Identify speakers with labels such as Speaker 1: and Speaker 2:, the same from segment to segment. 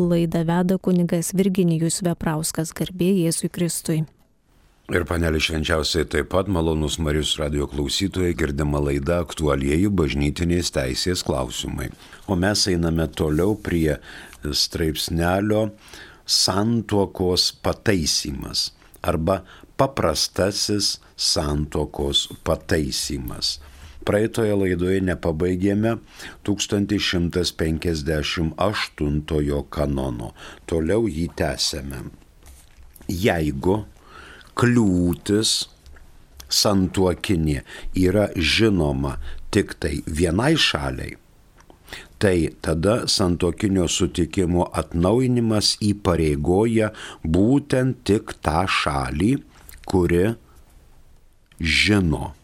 Speaker 1: Laidą veda kunigas Virginijus Veprauskas garbė Jėzui Kristui.
Speaker 2: Ir panelį švenčiausiai taip pat malonus Marijos radio klausytojai girdima laida aktualieji bažnytinės teisės klausimai. O mes einame toliau prie straipsnelio santuokos pataisimas arba paprastasis santuokos pataisimas. Praeitoje laidoje nepabaigėme 1158 kanono, toliau jį tęsėme. Jeigu kliūtis santuokinė yra žinoma tik tai vienai šaliai, tai tada santokinio sutikimo atnaujinimas įpareigoja būtent tik tą šalį, kuri žino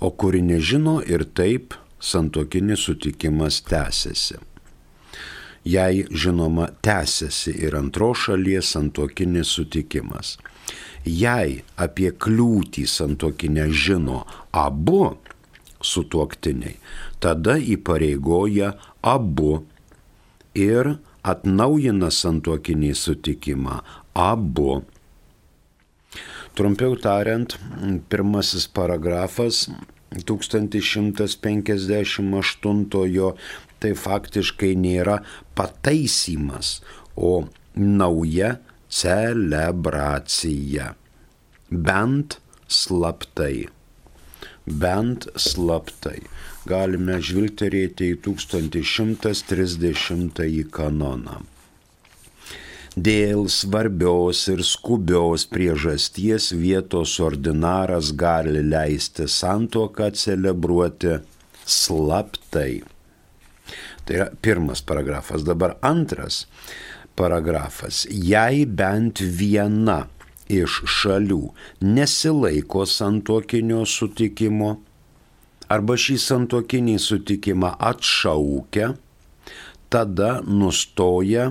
Speaker 2: o kuri nežino ir taip santokinis sutikimas tęsiasi. Jei žinoma tęsiasi ir antro šalies santokinis sutikimas. Jei apie kliūtį santokinę žino abu sutuoktiniai, tada įpareigoja abu ir atnaujina santokinį sutikimą abu Trumpiau tariant, pirmasis paragrafas 1158 tai faktiškai nėra pataisimas, o nauja celebracija. Bent slaptai. Bent slaptai. Galime žvilgterėti į 1130 kanoną dėl svarbios ir skubios priežasties vietos ordinaras gali leisti santuoką celebruoti slaptai. Tai yra pirmas paragrafas. Dabar antras paragrafas. Jei bent viena iš šalių nesilaiko santuokinio sutikimo arba šį santuokinį sutikimą atšaukia, tada nustoja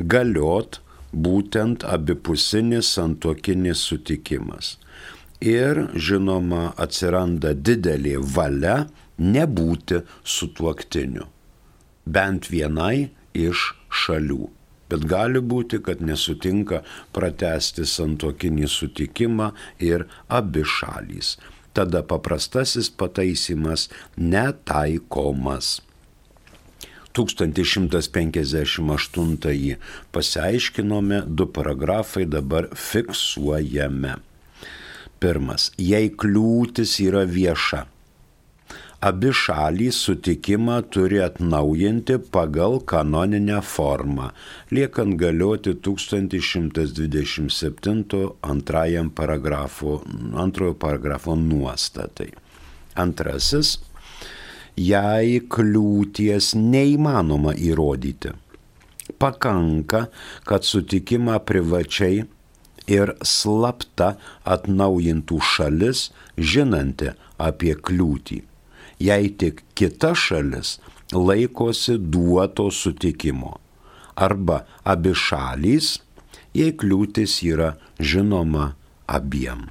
Speaker 2: galiot būtent abipusinis santokinis sutikimas. Ir žinoma atsiranda didelė valia nebūti sutuoktiniu. Bent vienai iš šalių. Bet gali būti, kad nesutinka pratesti santokinį sutikimą ir abi šalys. Tada paprastasis pataisimas netaikomas. 1158 pasiaiškinome, du paragrafai dabar fiksuojame. Pirmas. Jei kliūtis yra vieša, abi šalys sutikimą turi atnaujinti pagal kanoninę formą, liekant galioti 1127 antrajam paragrafo, antrojo paragrafo nuostatai. Antrasis jei kliūties neįmanoma įrodyti. Pakanka, kad sutikimą privačiai ir slapta atnaujintų šalis, žinanti apie kliūtį, jei tik kita šalis laikosi duoto sutikimo, arba abi šalys, jei kliūtis yra žinoma abiem.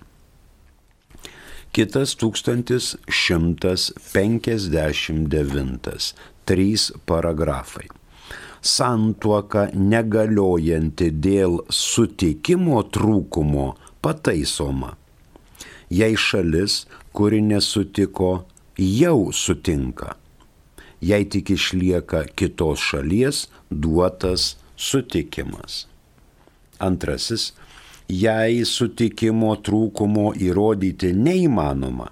Speaker 2: Kitas 1159. Trys paragrafai. Santuoka negaliojanti dėl sutikimo trūkumo pataisoma. Jei šalis, kuri nesutiko, jau sutinka. Jei tik išlieka kitos šalies duotas sutikimas. Antrasis jei sutikimo trūkumo įrodyti neįmanoma,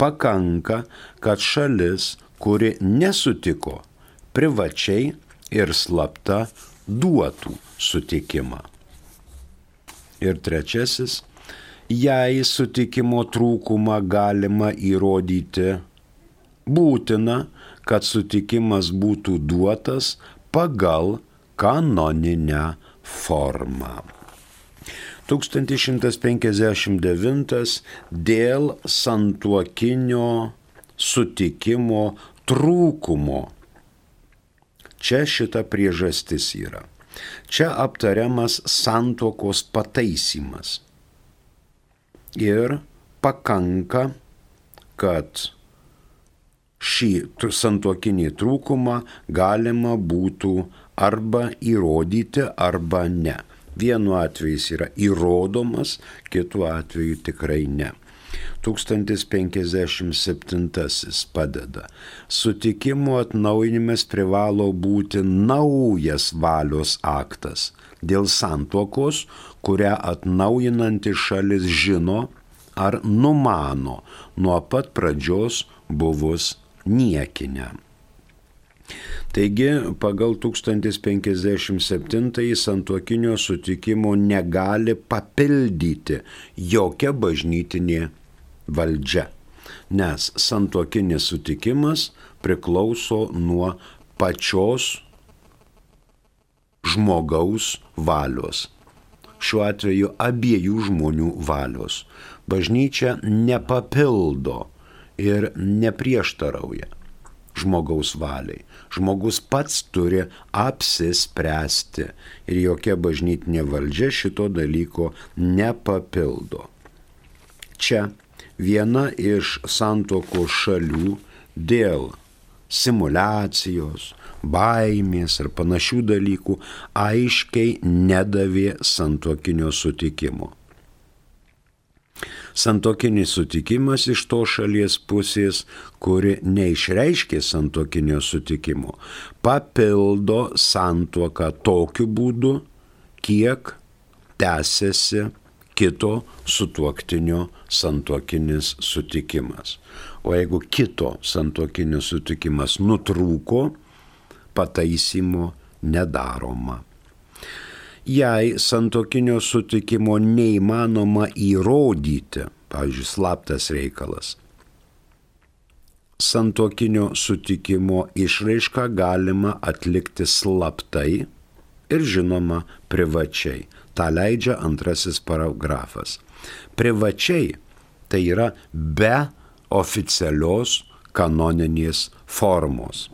Speaker 2: pakanka, kad šalis, kuri nesutiko, privačiai ir slapta duotų sutikimą. Ir trečiasis, jei sutikimo trūkumą galima įrodyti, būtina, kad sutikimas būtų duotas pagal kanoninę formą. 1159 dėl santuokinio sutikimo trūkumo. Čia šita priežastis yra. Čia aptariamas santuokos pataisimas. Ir pakanka, kad šį santokinį trūkumą galima būtų arba įrodyti, arba ne. Vienu atveju jis yra įrodomas, kitu atveju tikrai ne. 1057 padeda. Sutikimo atnaujinimas privalo būti naujas valios aktas dėl santuokos, kurią atnaujinanti šalis žino ar numano nuo pat pradžios buvus niekinę. Taigi, pagal 1057 santuokinio sutikimo negali papildyti jokia bažnytinė valdžia, nes santuokinis sutikimas priklauso nuo pačios žmogaus valios. Šiuo atveju abiejų žmonių valios. Bažnyčia nepapildo ir neprieštarauja žmogaus valiai. Žmogus pats turi apsispręsti ir jokia bažnytinė valdžia šito dalyko nepapildo. Čia viena iš santoko šalių dėl simulacijos, baimės ar panašių dalykų aiškiai nedavė santokinio sutikimo. Santokinis sutikimas iš to šalies pusės, kuri neišreiškė santokinio sutikimo, papildo santuoką tokiu būdu, kiek tęsiasi kito sutuoktinio santokinis sutikimas. O jeigu kito santokinis sutikimas nutrūko, pataisymo nedaroma jei santokinio sutikimo neįmanoma įrodyti, pavyzdžiui, slaptas reikalas. Santokinio sutikimo išraišką galima atlikti slaptai ir žinoma privačiai. Ta leidžia antrasis paragrafas. Privačiai tai yra be oficialios kanoninės formos.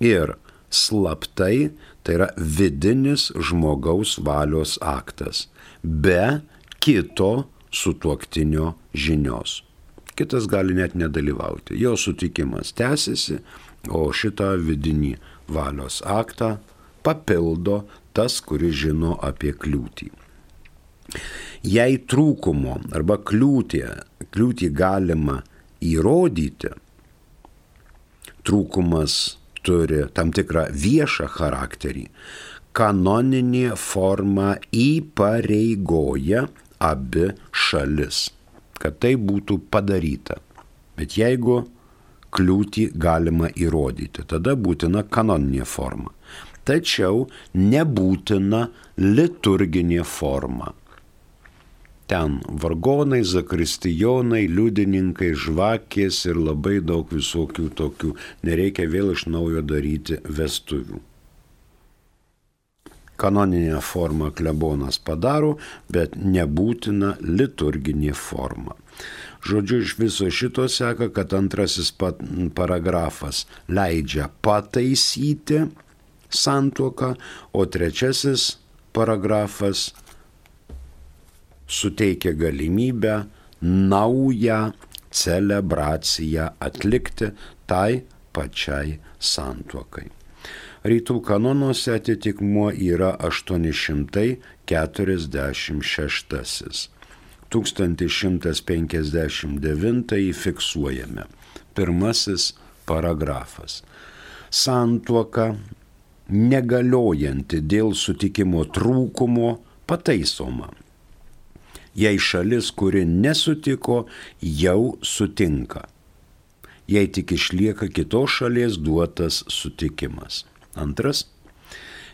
Speaker 2: Ir slaptai Tai yra vidinis žmogaus valios aktas, be kito sutuoktinio žinios. Kitas gali net nedalyvauti. Jo sutikimas tęsiasi, o šitą vidinį valios aktą papildo tas, kuris žino apie kliūtį. Jei trūkumo arba kliūtį, kliūtį galima įrodyti, trūkumas turi tam tikrą viešą charakterį, kanoninė forma įpareigoja abi šalis, kad tai būtų padaryta. Bet jeigu kliūtį galima įrodyti, tada būtina kanoninė forma. Tačiau nebūtina liturginė forma ten vargonai, zakristijonai, liudininkai, žvakės ir labai daug visokių tokių. Nereikia vėl iš naujo daryti vestuvių. Kanoninę formą klebonas padaro, bet nebūtina liturginė forma. Žodžiu, iš viso šito seka, kad antrasis paragrafas leidžia pataisyti santuoką, o trečiasis paragrafas suteikia galimybę naują celebraciją atlikti tai pačiai santuokai. Rytų kanonuose atitikmuo yra 846. 1159 fiksuojame. Pirmasis paragrafas. Santuoka negaliojanti dėl sutikimo trūkumo pataisoma jei šalis, kuri nesutiko, jau sutinka, jei tik išlieka kitos šalies duotas sutikimas. Antras,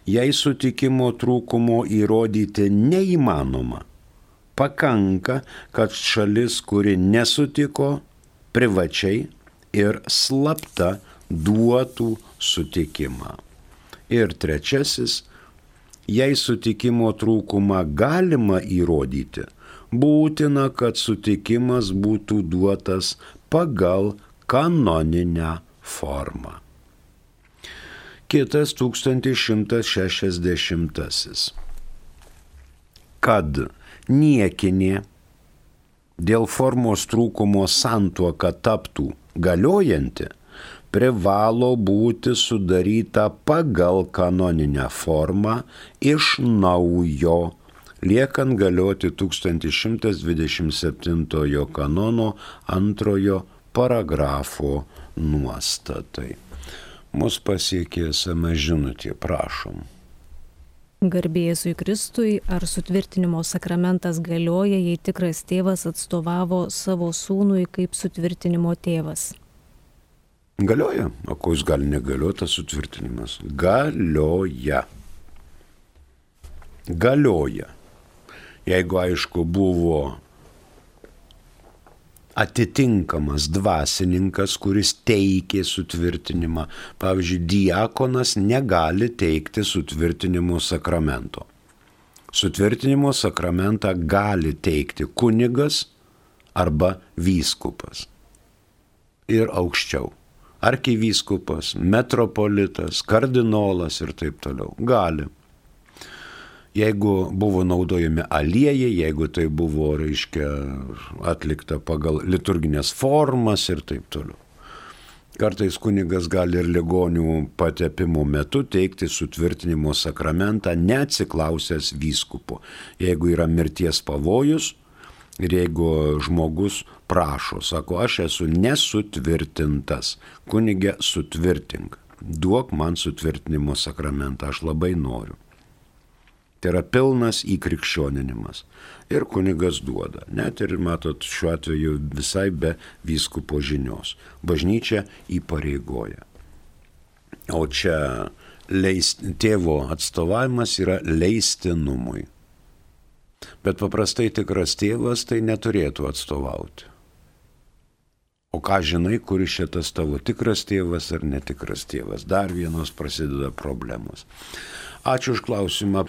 Speaker 2: jei sutikimo trūkumo įrodyti neįmanoma, pakanka, kad šalis, kuri nesutiko, privačiai ir slapta duotų sutikimą. Ir trečiasis, jei sutikimo trūkumą galima įrodyti, būtina, kad sutikimas būtų duotas pagal kanoninę formą. Kitas 1160. Kad niekinė dėl formos trūkumo santuoka taptų galiojanti, privalo būti sudaryta pagal kanoninę formą iš naujo, liekant galioti 1127 kanono antrojo paragrafo nuostatai. Mus pasiekė esame žinutė, prašom.
Speaker 1: Garbėjėsui Kristui, ar sutvirtinimo sakramentas galioja, jei tikras tėvas atstovavo savo sūnui kaip sutvirtinimo tėvas?
Speaker 2: Galioja. O ko jis gali negalioti tas sutvirtinimas? Galioja. Galioja. Jeigu aišku buvo atitinkamas dvasininkas, kuris teikė sutvirtinimą. Pavyzdžiui, diakonas negali teikti sutvirtinimo sakramento. Sutvirtinimo sakramentą gali teikti kunigas arba vyskupas. Ir aukščiau. Arkivyskupas, metropolitas, kardinolas ir taip toliau. Gali jeigu buvo naudojami aliejai, jeigu tai buvo, reiškia, atlikta pagal liturginės formas ir taip toliau. Kartais kunigas gali ir ligonių patepimo metu teikti sutvirtinimo sakramentą neatsiklausęs vyskupo. Jeigu yra mirties pavojus ir jeigu žmogus prašo, sako, aš esu nesutvirtintas, kunigė sutvirtink, duok man sutvirtinimo sakramentą, aš labai noriu. Tai yra pilnas įkrikščioninimas. Ir kunigas duoda. Net ir, matot, šiuo atveju visai be vyskupo žinios. Bažnyčia įpareigoja. O čia leist, tėvo atstovavimas yra leistinumui. Bet paprastai tikras tėvas tai neturėtų atstovauti. O ką žinai, kuris šitas tavo tikras tėvas ar netikras tėvas? Dar vienos prasideda problemos. Ačiū už klausimą.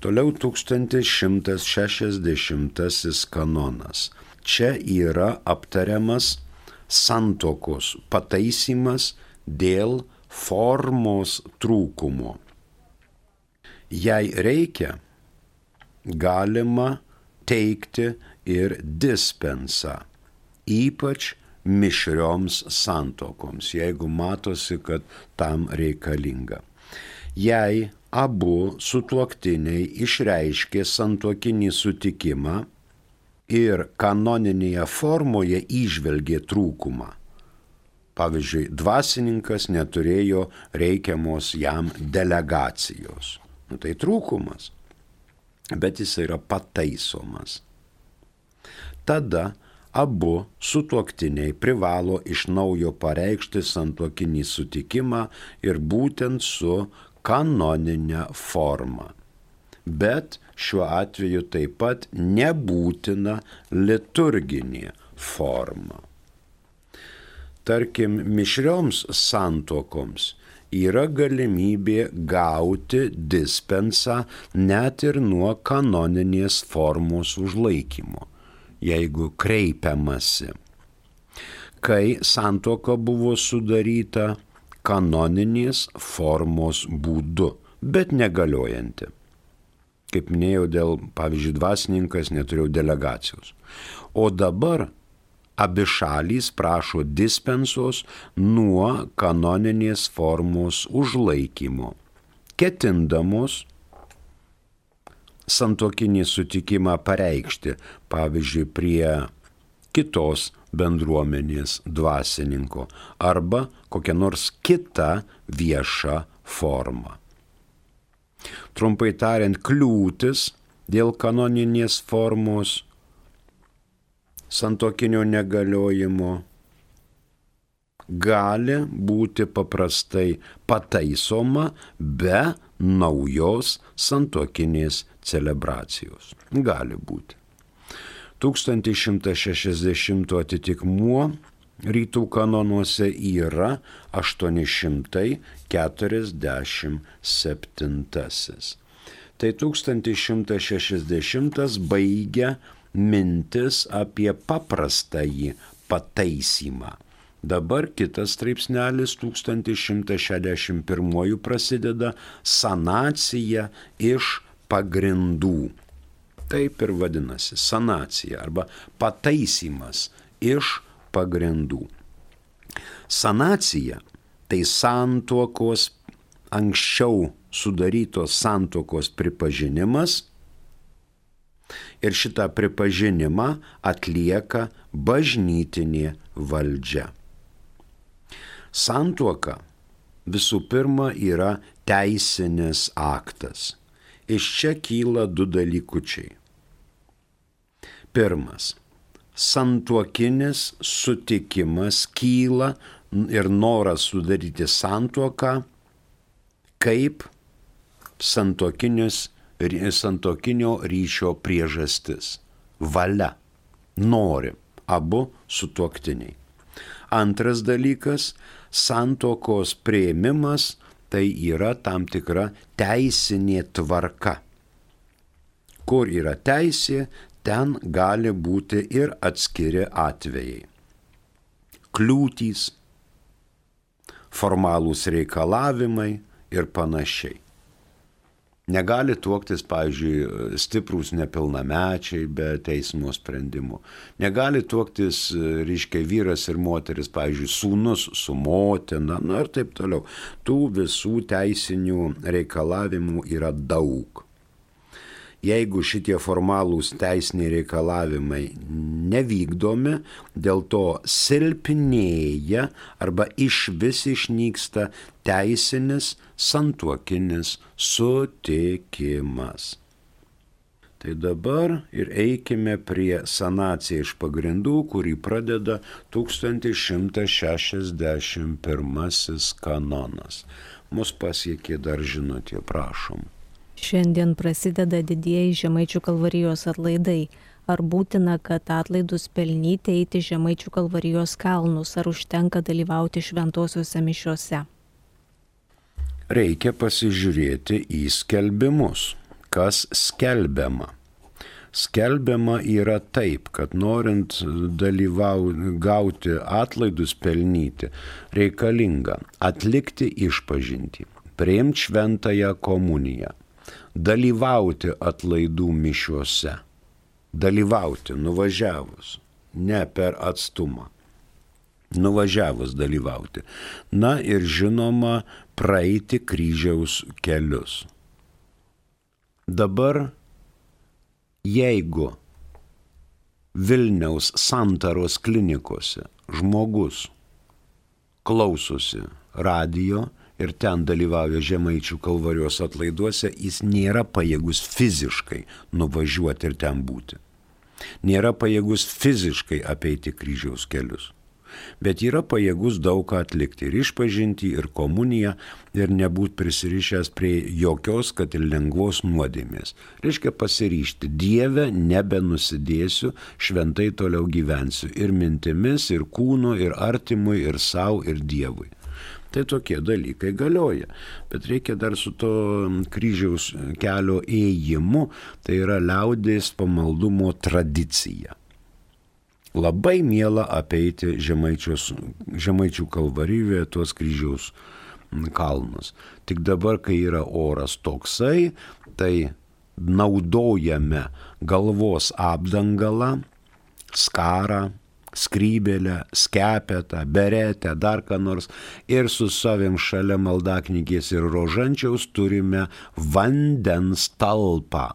Speaker 2: Toliau 1160 kanonas. Čia yra aptariamas santokos pataisimas dėl formos trūkumo. Jei reikia, galima teikti ir dispensą, ypač mišrioms santokoms, jeigu matosi, kad tam reikalinga. Jei abu sutuoktiniai išreiškė santuokinį sutikimą ir kanoninėje formoje išvelgė trūkumą. Pavyzdžiui, dvasininkas neturėjo reikiamos jam delegacijos. Nu, tai trūkumas, bet jis yra pataisomas. Tada abu sutuoktiniai privalo iš naujo pareikšti santuokinį sutikimą ir būtent su kanoninę formą. Bet šiuo atveju taip pat nebūtina liturginė forma. Tarkim, mišrioms santokoms yra galimybė gauti dispensą net ir nuo kanoninės formos užlaikymo, jeigu kreipiamasi. Kai santoka buvo sudaryta kanoninės formos būdu, bet negaliojanti. Kaip minėjau, dėl, pavyzdžiui, dvasininkas neturėjau delegacijos. O dabar abi šalys prašo dispensos nuo kanoninės formos užlaikymo, ketindamos santokinį sutikimą pareikšti, pavyzdžiui, prie kitos bendruomenės dvasininko arba kokią nors kitą viešą formą. Trumpai tariant, kliūtis dėl kanoninės formos santokinio negaliojimo gali būti paprastai pataisoma be naujos santokinės celebracijos. Gali būti. 1160 atitikmuo rytų kanonuose yra 847. Tai 1160 baigia mintis apie paprastąjį pataisymą. Dabar kitas straipsnelis 1161 prasideda sanacija iš pagrindų. Taip ir vadinasi sanacija arba pataisimas iš pagrindų. Sanacija tai santuokos anksčiau sudarytos santuokos pripažinimas ir šitą pripažinimą atlieka bažnytinė valdžia. Santuoka visų pirma yra teisinis aktas. Iš čia kyla du dalykučiai. Pirmas. Santuokinis sutikimas kyla ir noras sudaryti santuoką kaip santokinio ryšio priežastis. Valia. Nori abu sutuoktiniai. Antras dalykas - santokos prieimimas tai yra tam tikra teisinė tvarka. Kur yra teisė, ten gali būti ir atskiri atvejai. Kliūtys, formalūs reikalavimai ir panašiai. Negali tuoktis, pavyzdžiui, stiprūs nepilnamečiai be teismo sprendimų. Negali tuoktis, reiškia, vyras ir moteris, pavyzdžiui, sūnus su motina, na ir taip toliau. Tų visų teisinių reikalavimų yra daug jeigu šitie formalūs teisiniai reikalavimai nevykdomi, dėl to silpnėja arba iš vis išnyksta teisinis santuokinis sutikimas. Tai dabar ir eikime prie sanacija iš pagrindų, kurį pradeda 1161 kanonas. Mus pasiekė dar žinutė, prašom.
Speaker 1: Šiandien prasideda didieji Žemaičių kalvarijos atlaidai. Ar būtina, kad atlaidus pelnyti eiti Žemaičių kalvarijos kalnus, ar užtenka dalyvauti šventosiuose mišiuose?
Speaker 2: Reikia pasižiūrėti į skelbimus, kas skelbiama. Skelbiama yra taip, kad norint dalyvau, gauti atlaidus pelnyti, reikalinga atlikti išpažinti, priimti šventąją komuniją, dalyvauti atlaidų mišiuose. Dalyvauti, nuvažiavus, ne per atstumą. Nuvažiavus dalyvauti. Na ir žinoma, praeiti kryžiaus kelius. Dabar, jeigu Vilniaus santaros klinikose žmogus klausosi radio, ir ten dalyvauja žemaičių kalvarijos atlaiduose, jis nėra pajėgus fiziškai nuvažiuoti ir ten būti. Nėra pajėgus fiziškai apeiti kryžiaus kelius. Bet yra pajėgus daug ką atlikti ir išpažinti, ir komuniją, ir nebūti prisirišęs prie jokios, kad ir lengvos nuodėmės. Reiškia pasiryšti, Dieve nebenusidėsiu, šventai toliau gyvensiu ir mintimis, ir kūnu, ir artimui, ir savo, ir Dievui. Tai tokie dalykai galioja. Bet reikia dar su to kryžiaus kelio ėjimu, tai yra liaudės pamaldumo tradicija. Labai mėla apeiti žemaičių kalvaryjoje tuos kryžiaus kalnus. Tik dabar, kai yra oras toksai, tai naudojame galvos apdangalą, skarą, skrybelę, skepetą, beretę, dar ką nors. Ir su savim šalia maldaknygės ir rožančiaus turime vandens talpą.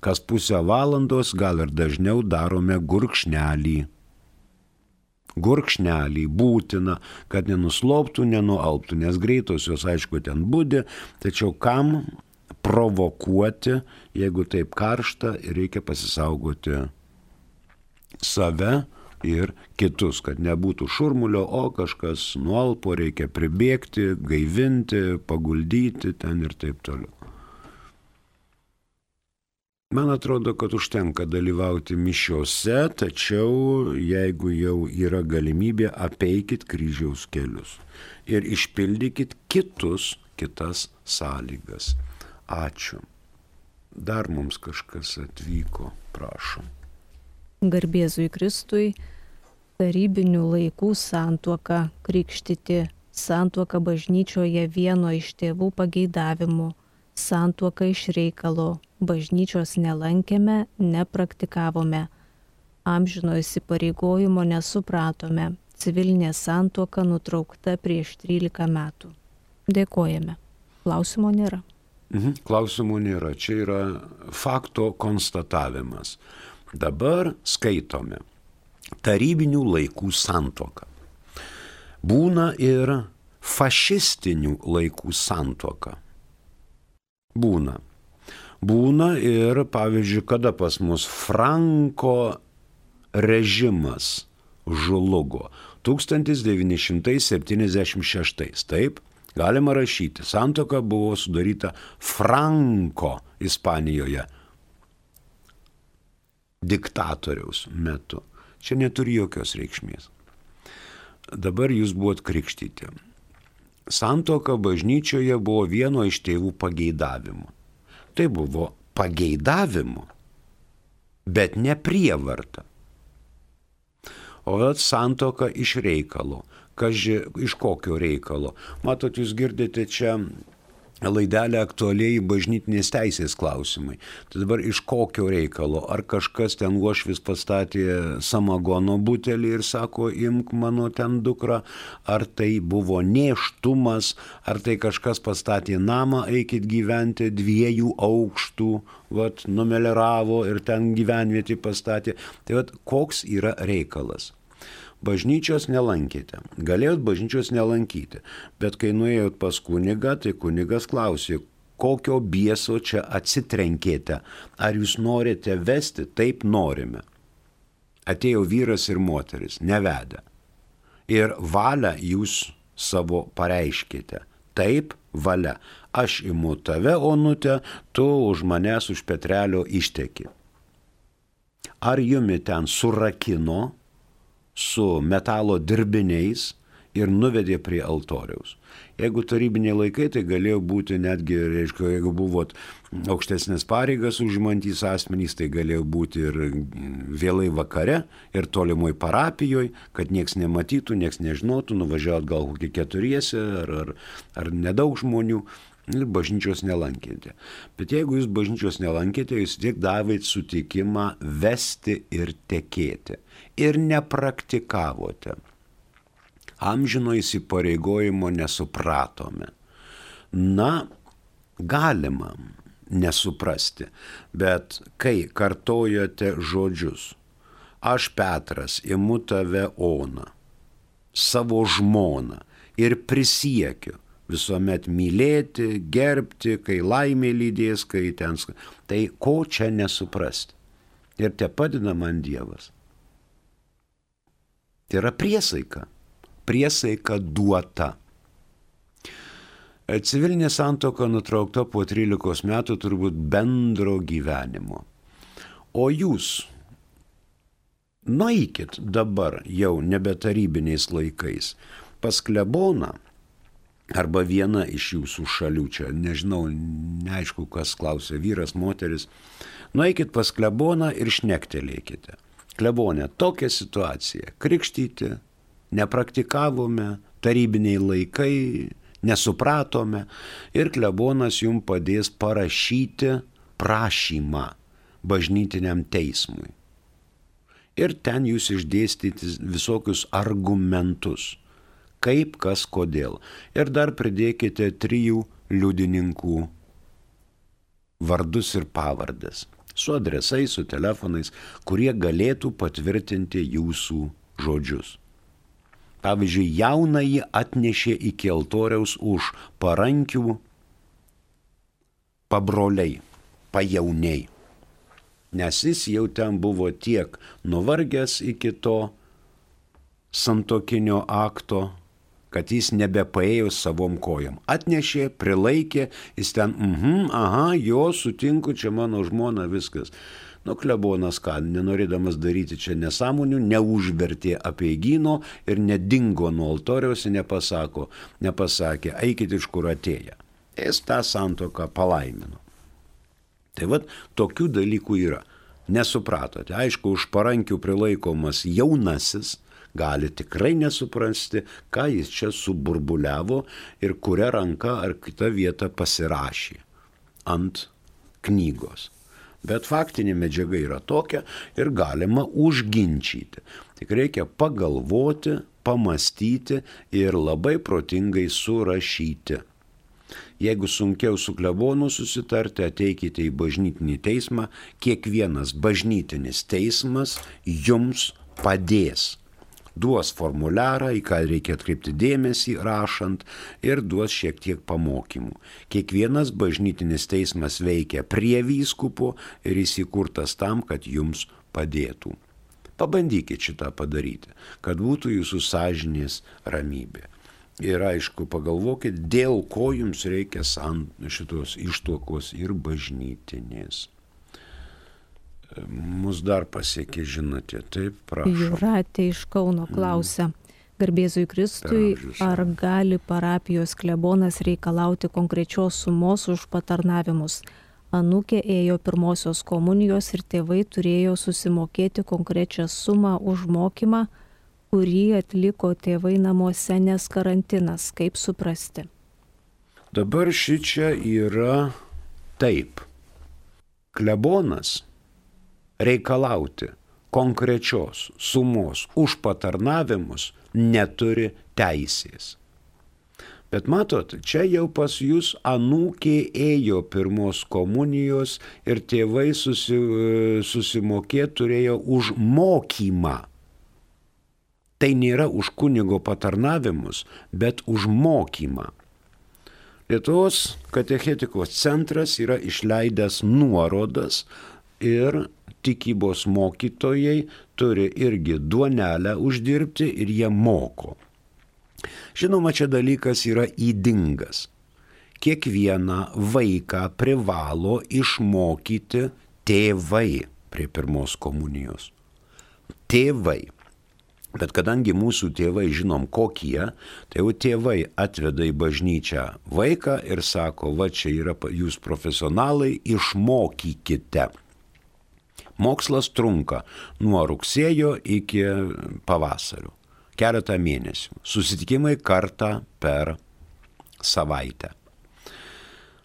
Speaker 2: Kas pusę valandos, gal ir dažniau darome gurkšnelį. Gurkšnelį būtina, kad nenusloptų, nenualptų, nes greitosios, aišku, ten būdi, tačiau kam provokuoti, jeigu taip karšta, reikia pasisaugoti save ir kitus, kad nebūtų šurmulio, o kažkas nuolpo reikia pribėgti, gaivinti, paguldyti ten ir taip toliau. Man atrodo, kad užtenka dalyvauti mišiuose, tačiau jeigu jau yra galimybė, apeikit kryžiaus kelius ir išpildykit kitus, kitas sąlygas. Ačiū. Dar mums kažkas atvyko, prašom
Speaker 1: garbėzui Kristui, tarybinių laikų santuoka krikštyti, santuoka bažnyčioje vieno iš tėvų pageidavimų, santuoka iš reikalo, bažnyčios nelankėme, nepraktikavome, amžino įsipareigojimo nesupratome, civilinė santuoka nutraukta prieš 13 metų. Dėkojame. Klausimo nėra.
Speaker 2: Mhm, klausimų nėra. Čia yra fakto konstatavimas. Dabar skaitome tarybinių laikų santoką. Būna ir fašistinių laikų santoka. Būna. Būna ir, pavyzdžiui, kada pas mus Franko režimas žlugo 1976. Taip, galima rašyti. Santoka buvo sudaryta Franko Ispanijoje diktatoriaus metu. Čia neturi jokios reikšmės. Dabar jūs buvot krikštyti. Santoka bažnyčioje buvo vieno iš tėvų pageidavimų. Tai buvo pageidavimu, bet ne prievarta. O santoka iš reikalo. Kaži, iš kokio reikalo? Matot, jūs girdite čia laidelę aktualiai bažnytinės teisės klausimai. Tai dabar iš kokio reikalo? Ar kažkas ten uošvis pastatė samagono butelį ir sako, imk mano ten dukrą, ar tai buvo neštumas, ar tai kažkas pastatė namą, eikit gyventi dviejų aukštų, vat, numeleravo ir ten gyvenvietį pastatė. Tai vat, koks yra reikalas? Bažnyčios nelankėte. Galėjot bažnyčios nelankyti, bet kai nuėjot pas kunigą, tai kunigas klausė, kokio bieso čia atsitrenkėte, ar jūs norite vesti, taip norime. Atėjo vyras ir moteris, nevedę. Ir valią jūs savo pareiškite. Taip, valia. Aš imu tave, onutė, tu už manęs už Petrelio išteki. Ar jumi ten surakino, su metalo dirbiniais ir nuvedė prie altoriaus. Jeigu tarybiniai laikai, tai galėjo būti netgi, reiškia, jeigu buvot aukštesnės pareigas užimantys asmenys, tai galėjo būti ir vėlai vakare, ir tolimoj parapijoje, kad nieks nematytų, nieks nežinotų, nuvažiavot gal kokį keturiesi ar, ar, ar nedaug žmonių. Ir bažnyčios nelankėte. Bet jeigu jūs bažnyčios nelankėte, jūs tik davėt sutikimą vesti ir tekėti ir nepraktikavote. Amžino įsipareigojimo nesupratome. Na, galima nesuprasti, bet kai kartojote žodžius, aš Petras imu tave Ona, savo žmoną ir prisiekiu visuomet mylėti, gerbti, kai laimė lydės, kai ten, tai ko čia nesuprasti. Ir te padina man Dievas. Tai yra priesaika. Priesaika duota. Civilinė santoka nutraukta po 13 metų turbūt bendro gyvenimo. O jūs nueikit dabar jau nebe tarybiniais laikais pas kleboną arba viena iš jūsų šalių, čia. Nežinau, neaišku, kas klausė, vyras, moteris, nueikit pas kleboną ir šnektelėkite. Klebonė, tokia situacija. Krikštyti nepraktikavome, tarybiniai laikai, nesupratome. Ir klebonas jums padės parašyti prašymą bažnytiniam teismui. Ir ten jūs išdėstyti visokius argumentus, kaip, kas, kodėl. Ir dar pridėkite trijų liudininkų vardus ir pavardės su adresais, su telefonais, kurie galėtų patvirtinti jūsų žodžius. Pavyzdžiui, jaunąjį atnešė iki altoriaus už parankių pabroliai, pajauniai. Nes jis jau ten buvo tiek nuvargęs iki to santokinio akto, kad jis nebepaėjo savom kojom. Atnešė, prilaikė, jis ten, mhm, aha, jo, sutinku, čia mano žmona, viskas. Nu, klebonas ką, nenorėdamas daryti čia nesąmonių, neužvertė apieigino ir nedingo nuo altoriaus ir nepasako, nepasakė, eikit iš kur atėję. Jis tą santoką palaimino. Tai vad, tokių dalykų yra. Nesupratote, aišku, už parankių prilaikomas jaunasis, gali tikrai nesuprasti, ką jis čia suburbuliavo ir kuria ranka ar kita vieta pasirašė ant knygos. Bet faktinė medžiaga yra tokia ir galima užginčyti. Tik reikia pagalvoti, pamastyti ir labai protingai surašyti. Jeigu sunkiau su klebonu susitarti, ateikite į bažnytinį teismą, kiekvienas bažnytinis teismas jums padės duos formuliarą, į ką reikia atkreipti dėmesį rašant ir duos šiek tiek pamokymų. Kiekvienas bažnytinis teismas veikia prie vyskupo ir įsikurtas tam, kad jums padėtų. Pabandykite šitą padaryti, kad būtų jūsų sąžinės ramybė. Ir aišku, pagalvokit, dėl ko jums reikia šitos ištuokos ir bažnytinės. Mus dar pasiekė žinutė, taip, prašau.
Speaker 1: Juratė iš Kauno mm. klausia. Garbėzui Kristui, ar gali parapijos klebonas reikalauti konkrečios sumos už patarnavimus? Anukė ėjo pirmosios komunijos ir tėvai turėjo susimokėti konkrečią sumą už mokymą, kurį atliko tėvai namuose, nes karantinas, kaip suprasti.
Speaker 2: Dabar ši čia yra taip. Klebonas reikalauti konkrečios sumos už patarnavimus neturi teisės. Bet matot, čia jau pas jūs anūkė ėjo pirmos komunijos ir tėvai susi, susimokėti turėjo už mokymą. Tai nėra už kunigo patarnavimus, bet už mokymą. Lietuvos katechetikos centras yra išleidęs nuorodas ir tikybos mokytojai turi irgi duonelę uždirbti ir jie moko. Žinoma, čia dalykas yra įdingas. Kiekvieną vaiką privalo išmokyti tėvai prie pirmos komunijos. Tėvai. Bet kadangi mūsų tėvai žinom kokie, tai jau tėvai atveda į bažnyčią vaiką ir sako, va čia yra jūs profesionalai, išmokykite. Mokslas trunka nuo rugsėjo iki pavasario. Keletą mėnesių. Susitikimai kartą per savaitę.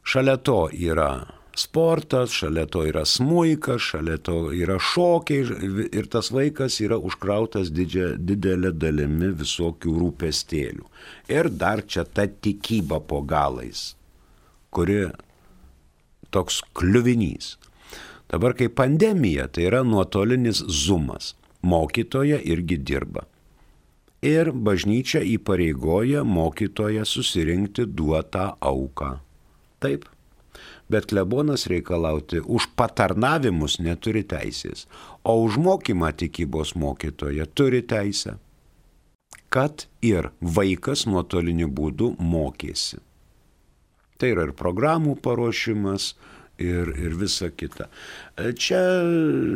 Speaker 2: Šalia to yra sportas, šalia to yra smūikas, šalia to yra šokiai ir tas vaikas yra užkrautas didžia, didelė dalimi visokių rūpestėlių. Ir dar čia ta tikyba po galais, kuri toks kliuvinys. Dabar kai pandemija, tai yra nuotolinis zumas. Mokytoja irgi dirba. Ir bažnyčia įpareigoja mokytoją susirinkti duotą auką. Taip. Bet klebonas reikalauti už patarnavimus neturi teisės, o už mokymą tikybos mokytoja turi teisę. Kad ir vaikas nuotoliniu būdu mokėsi. Tai yra ir programų paruošimas, ir, ir visa kita. E, čia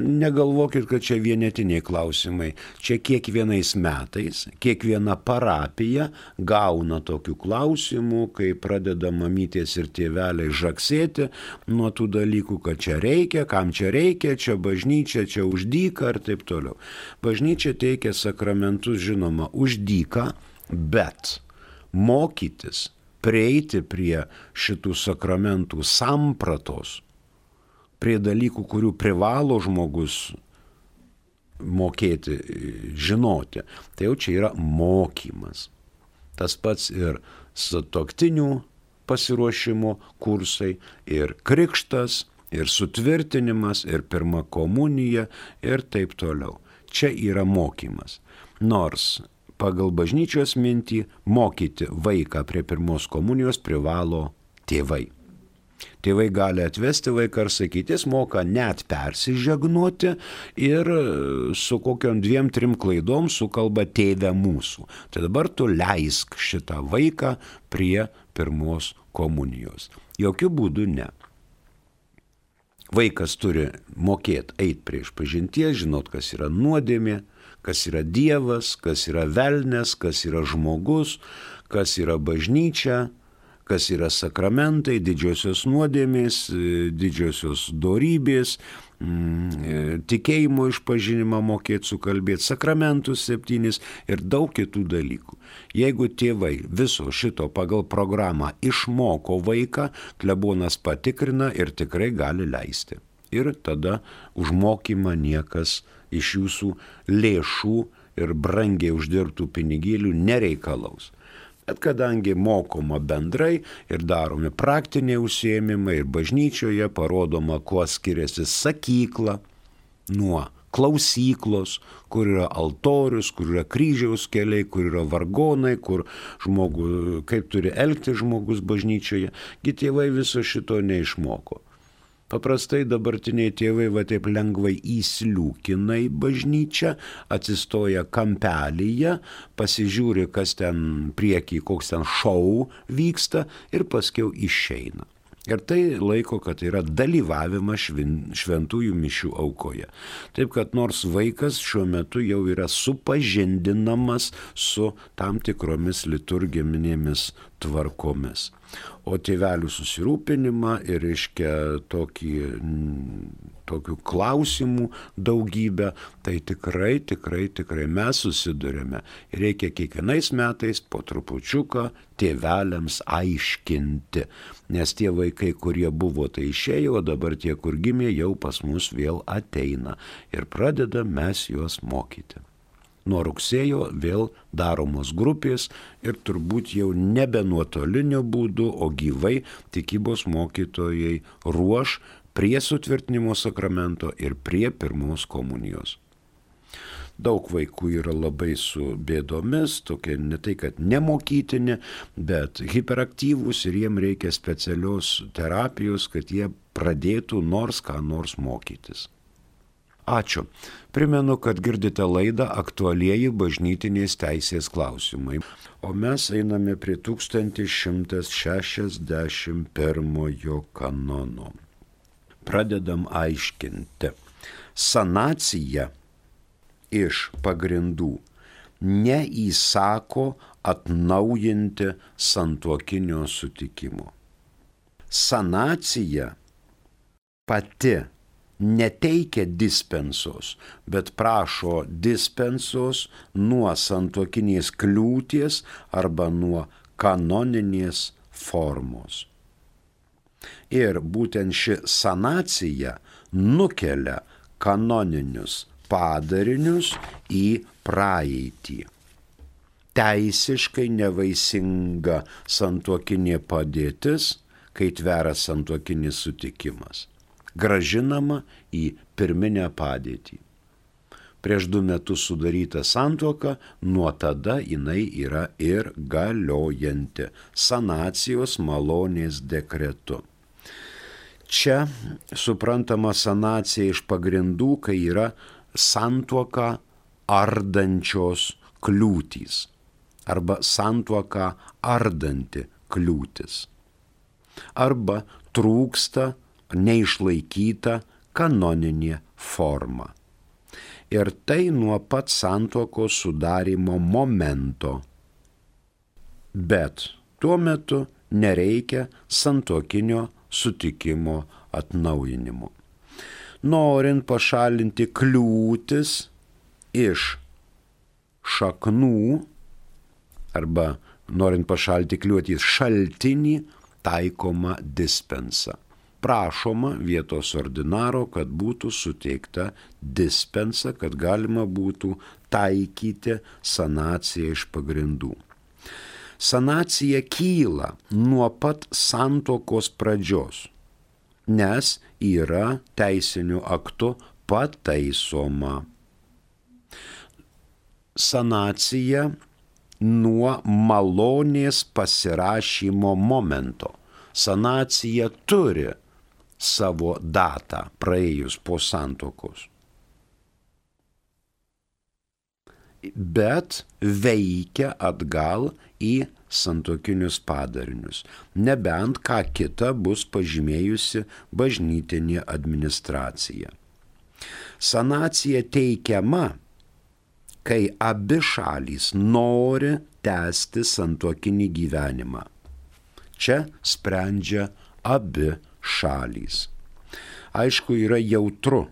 Speaker 2: negalvokit, kad čia vienetiniai klausimai. Čia kiekvienais metais, kiekviena parapija gauna tokių klausimų, kai pradeda mamytės ir tėveliai žaksėti nuo tų dalykų, kad čia reikia, kam čia reikia, čia bažnyčia, čia uždyka ir taip toliau. Bažnyčia teikia sakramentus, žinoma, uždyka, bet mokytis prieiti prie šitų sakramentų sampratos, prie dalykų, kurių privalo žmogus mokėti, žinoti. Tai jau čia yra mokymas. Tas pats ir sutoktinių pasiruošimo kursai, ir krikštas, ir sutvirtinimas, ir pirma komunija, ir taip toliau. Čia yra mokymas. Nors pagal bažnyčios mintį mokyti vaiką prie pirmos komunijos privalo tėvai. Tėvai gali atvesti vaiką ir sakyti, jis moka net persižegnuoti ir su kokiam dviem, trim klaidom sukalba tėvę mūsų. Tai dabar tu leisk šitą vaiką prie pirmos komunijos. Jokių būdų ne. Vaikas turi mokėti eiti prieš pažinties, žinot, kas yra nuodėmė, kas yra Dievas, kas yra velnės, kas yra žmogus, kas yra bažnyčia, kas yra sakramentai, didžiosios nuodėmės, didžiosios dorybės, mm, tikėjimo išpažinimą mokėti sukalbėti, sakramentus septynis ir daug kitų dalykų. Jeigu tėvai viso šito pagal programą išmoko vaiką, klebonas patikrina ir tikrai gali leisti. Ir tada užmokymą niekas iš jūsų lėšų ir brangiai uždirbtų pinigėlių nereikalaus. Bet kadangi mokoma bendrai ir daromi praktiniai užsiemimai ir bažnyčioje parodoma, kuo skiriasi sakykla nuo klausyklos, kur yra altorius, kur yra kryžiaus keliai, kur yra vargonai, kur žmogus, kaip turi elgti žmogus bažnyčioje, gi tėvai viso šito neišmoko. Paprastai dabartiniai tėvai va taip lengvai įsliūkina į bažnyčią, atsistoja kampelyje, pasižiūri, kas ten prieki, koks ten šau vyksta ir paskiau išeina. Ir tai laiko, kad yra dalyvavimas šventųjų mišių aukoje. Taip kad nors vaikas šiuo metu jau yra supažindinamas su tam tikromis liturgiminėmis tvarkomis o tėvelių susirūpinimą ir reiškia tokį, tokių klausimų daugybę, tai tikrai, tikrai, tikrai mes susidurėme. Reikia kiekvienais metais po trupučiuką tėveliams aiškinti, nes tie vaikai, kurie buvo, tai išėjo, o dabar tie, kur gimė, jau pas mus vėl ateina. Ir pradeda mes juos mokyti. Nuo rugsėjo vėl daromos grupės ir turbūt jau nebe nuotoliniu būdu, o gyvai tikybos mokytojai ruoš prie sutvirtinimo sakramento ir prie pirmos komunijos. Daug vaikų yra labai su bėdomis, tokie ne tai, kad nemokytini, bet hiperaktyvūs ir jiem reikia specialios terapijos, kad jie pradėtų nors ką nors mokytis. Ačiū. Primenu, kad girdite laidą aktualieji bažnytinės teisės klausimai. O mes einame prie 1161 kanono. Pradedam aiškinti. Sanacija iš pagrindų neįsako atnaujinti santuokinio sutikimo. Sanacija pati neteikia dispensos, bet prašo dispensos nuo santokinės kliūties arba nuo kanoninės formos. Ir būtent ši sanacija nukelia kanoninius padarinius į praeitį. Teisiškai nevaisinga santuokinė padėtis, kai tvera santuokinis sutikimas gražinama į pirminę padėtį. Prieš du metus sudaryta santuoka, nuo tada jinai yra ir galiojanti sanacijos malonės dekretu. Čia suprantama sanacija iš pagrindų, kai yra santuoka ardančios kliūtys arba santuoka ardanti kliūtis. Arba trūksta neišlaikyta kanoninė forma. Ir tai nuo pat santuokos sudarimo momento. Bet tuo metu nereikia santuokinio sutikimo atnaujinimo. Norint pašalinti kliūtis iš šaknų arba norint pašalinti kliūtis šaltinį, taikoma dispensa prašoma vietos ordinaro, kad būtų suteikta dispensa, kad galima būtų taikyti sanaciją iš pagrindų. Sanacija kyla nuo pat santokos pradžios, nes yra teisiniu aktu pataisoma. Sanacija nuo malonės pasirašymo momento. Sanacija turi savo datą praėjus po santokos. Bet veikia atgal į santokinius padarinius, nebent ką kita bus pažymėjusi bažnytinė administracija. Sanacija teikiama, kai abi šalys nori tęsti santokinį gyvenimą Čia sprendžia abi šalys. Aišku, yra jautru,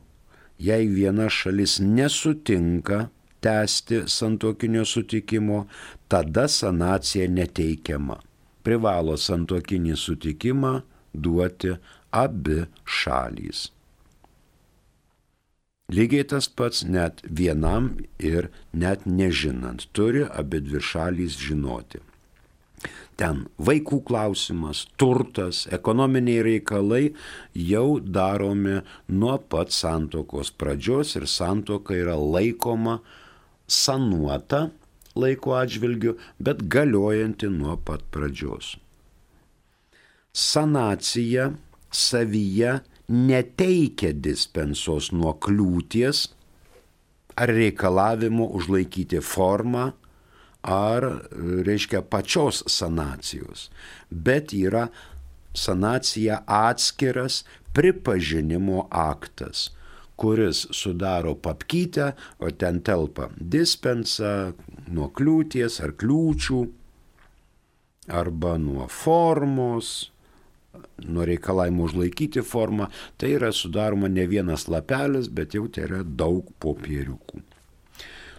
Speaker 2: jei viena šalis nesutinka tęsti santokinio sutikimo, tada sanacija neteikiama. Privalo santokinį sutikimą duoti abi šalys. Lygiai tas pats net vienam ir net nežinant turi abi dvi šalys žinoti. Ten vaikų klausimas, turtas, ekonominiai reikalai jau daromi nuo pat santokos pradžios ir santoka yra laikoma sanuota laiko atžvilgiu, bet galiojanti nuo pat pradžios. Sanacija savyje neteikia dispensos nuo kliūties ar reikalavimo užlaikyti formą, ar, reiškia, pačios sanacijos, bet yra sanacija atskiras pripažinimo aktas, kuris sudaro papkytę, o ten telpa dispensa nuo kliūties ar kliūčių, arba nuo formos, nuo reikalavimo užlaikyti formą, tai yra sudaroma ne vienas lapelis, bet jau tai yra daug popieriukų.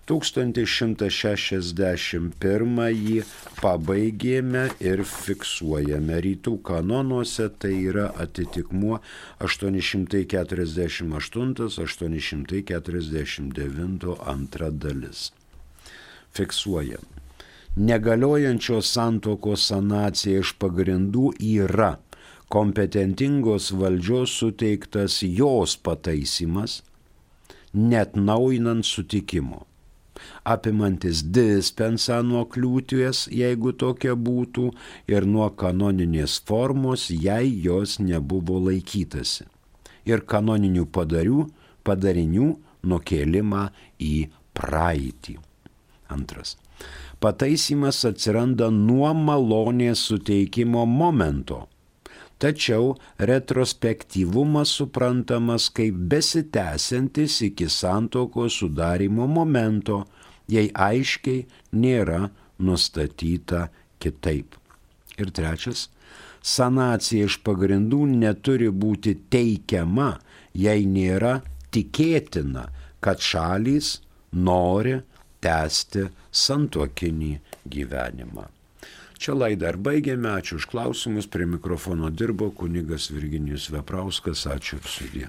Speaker 2: 1161 pabaigėme ir fiksuojame rytų kanonuose, tai yra atitikmuo 848-849 antra dalis. Fiksuojam. Negaliojančios santokos sanacija iš pagrindų yra kompetentingos valdžios suteiktas jos pataisimas, net naujinant sutikimo, apimantis dispensą nuo kliūties, jeigu tokia būtų, ir nuo kanoninės formos, jei jos nebuvo laikytasi, ir kanoninių padarių, padarinių nukėlimą į praeitį. Antras. Pataisimas atsiranda nuo malonės suteikimo momento tačiau retrospektyvumas suprantamas kaip besitęsiantis iki santokos sudarimo momento, jei aiškiai nėra nustatyta kitaip. Ir trečias, sanacija iš pagrindų neturi būti teikiama, jei nėra tikėtina, kad šalys nori tęsti santokinį gyvenimą. Čia laidą ir baigėme, ačiū už klausimus, prie mikrofono dirbo kunigas Virginijus Veprauskas, ačiū ir sudė.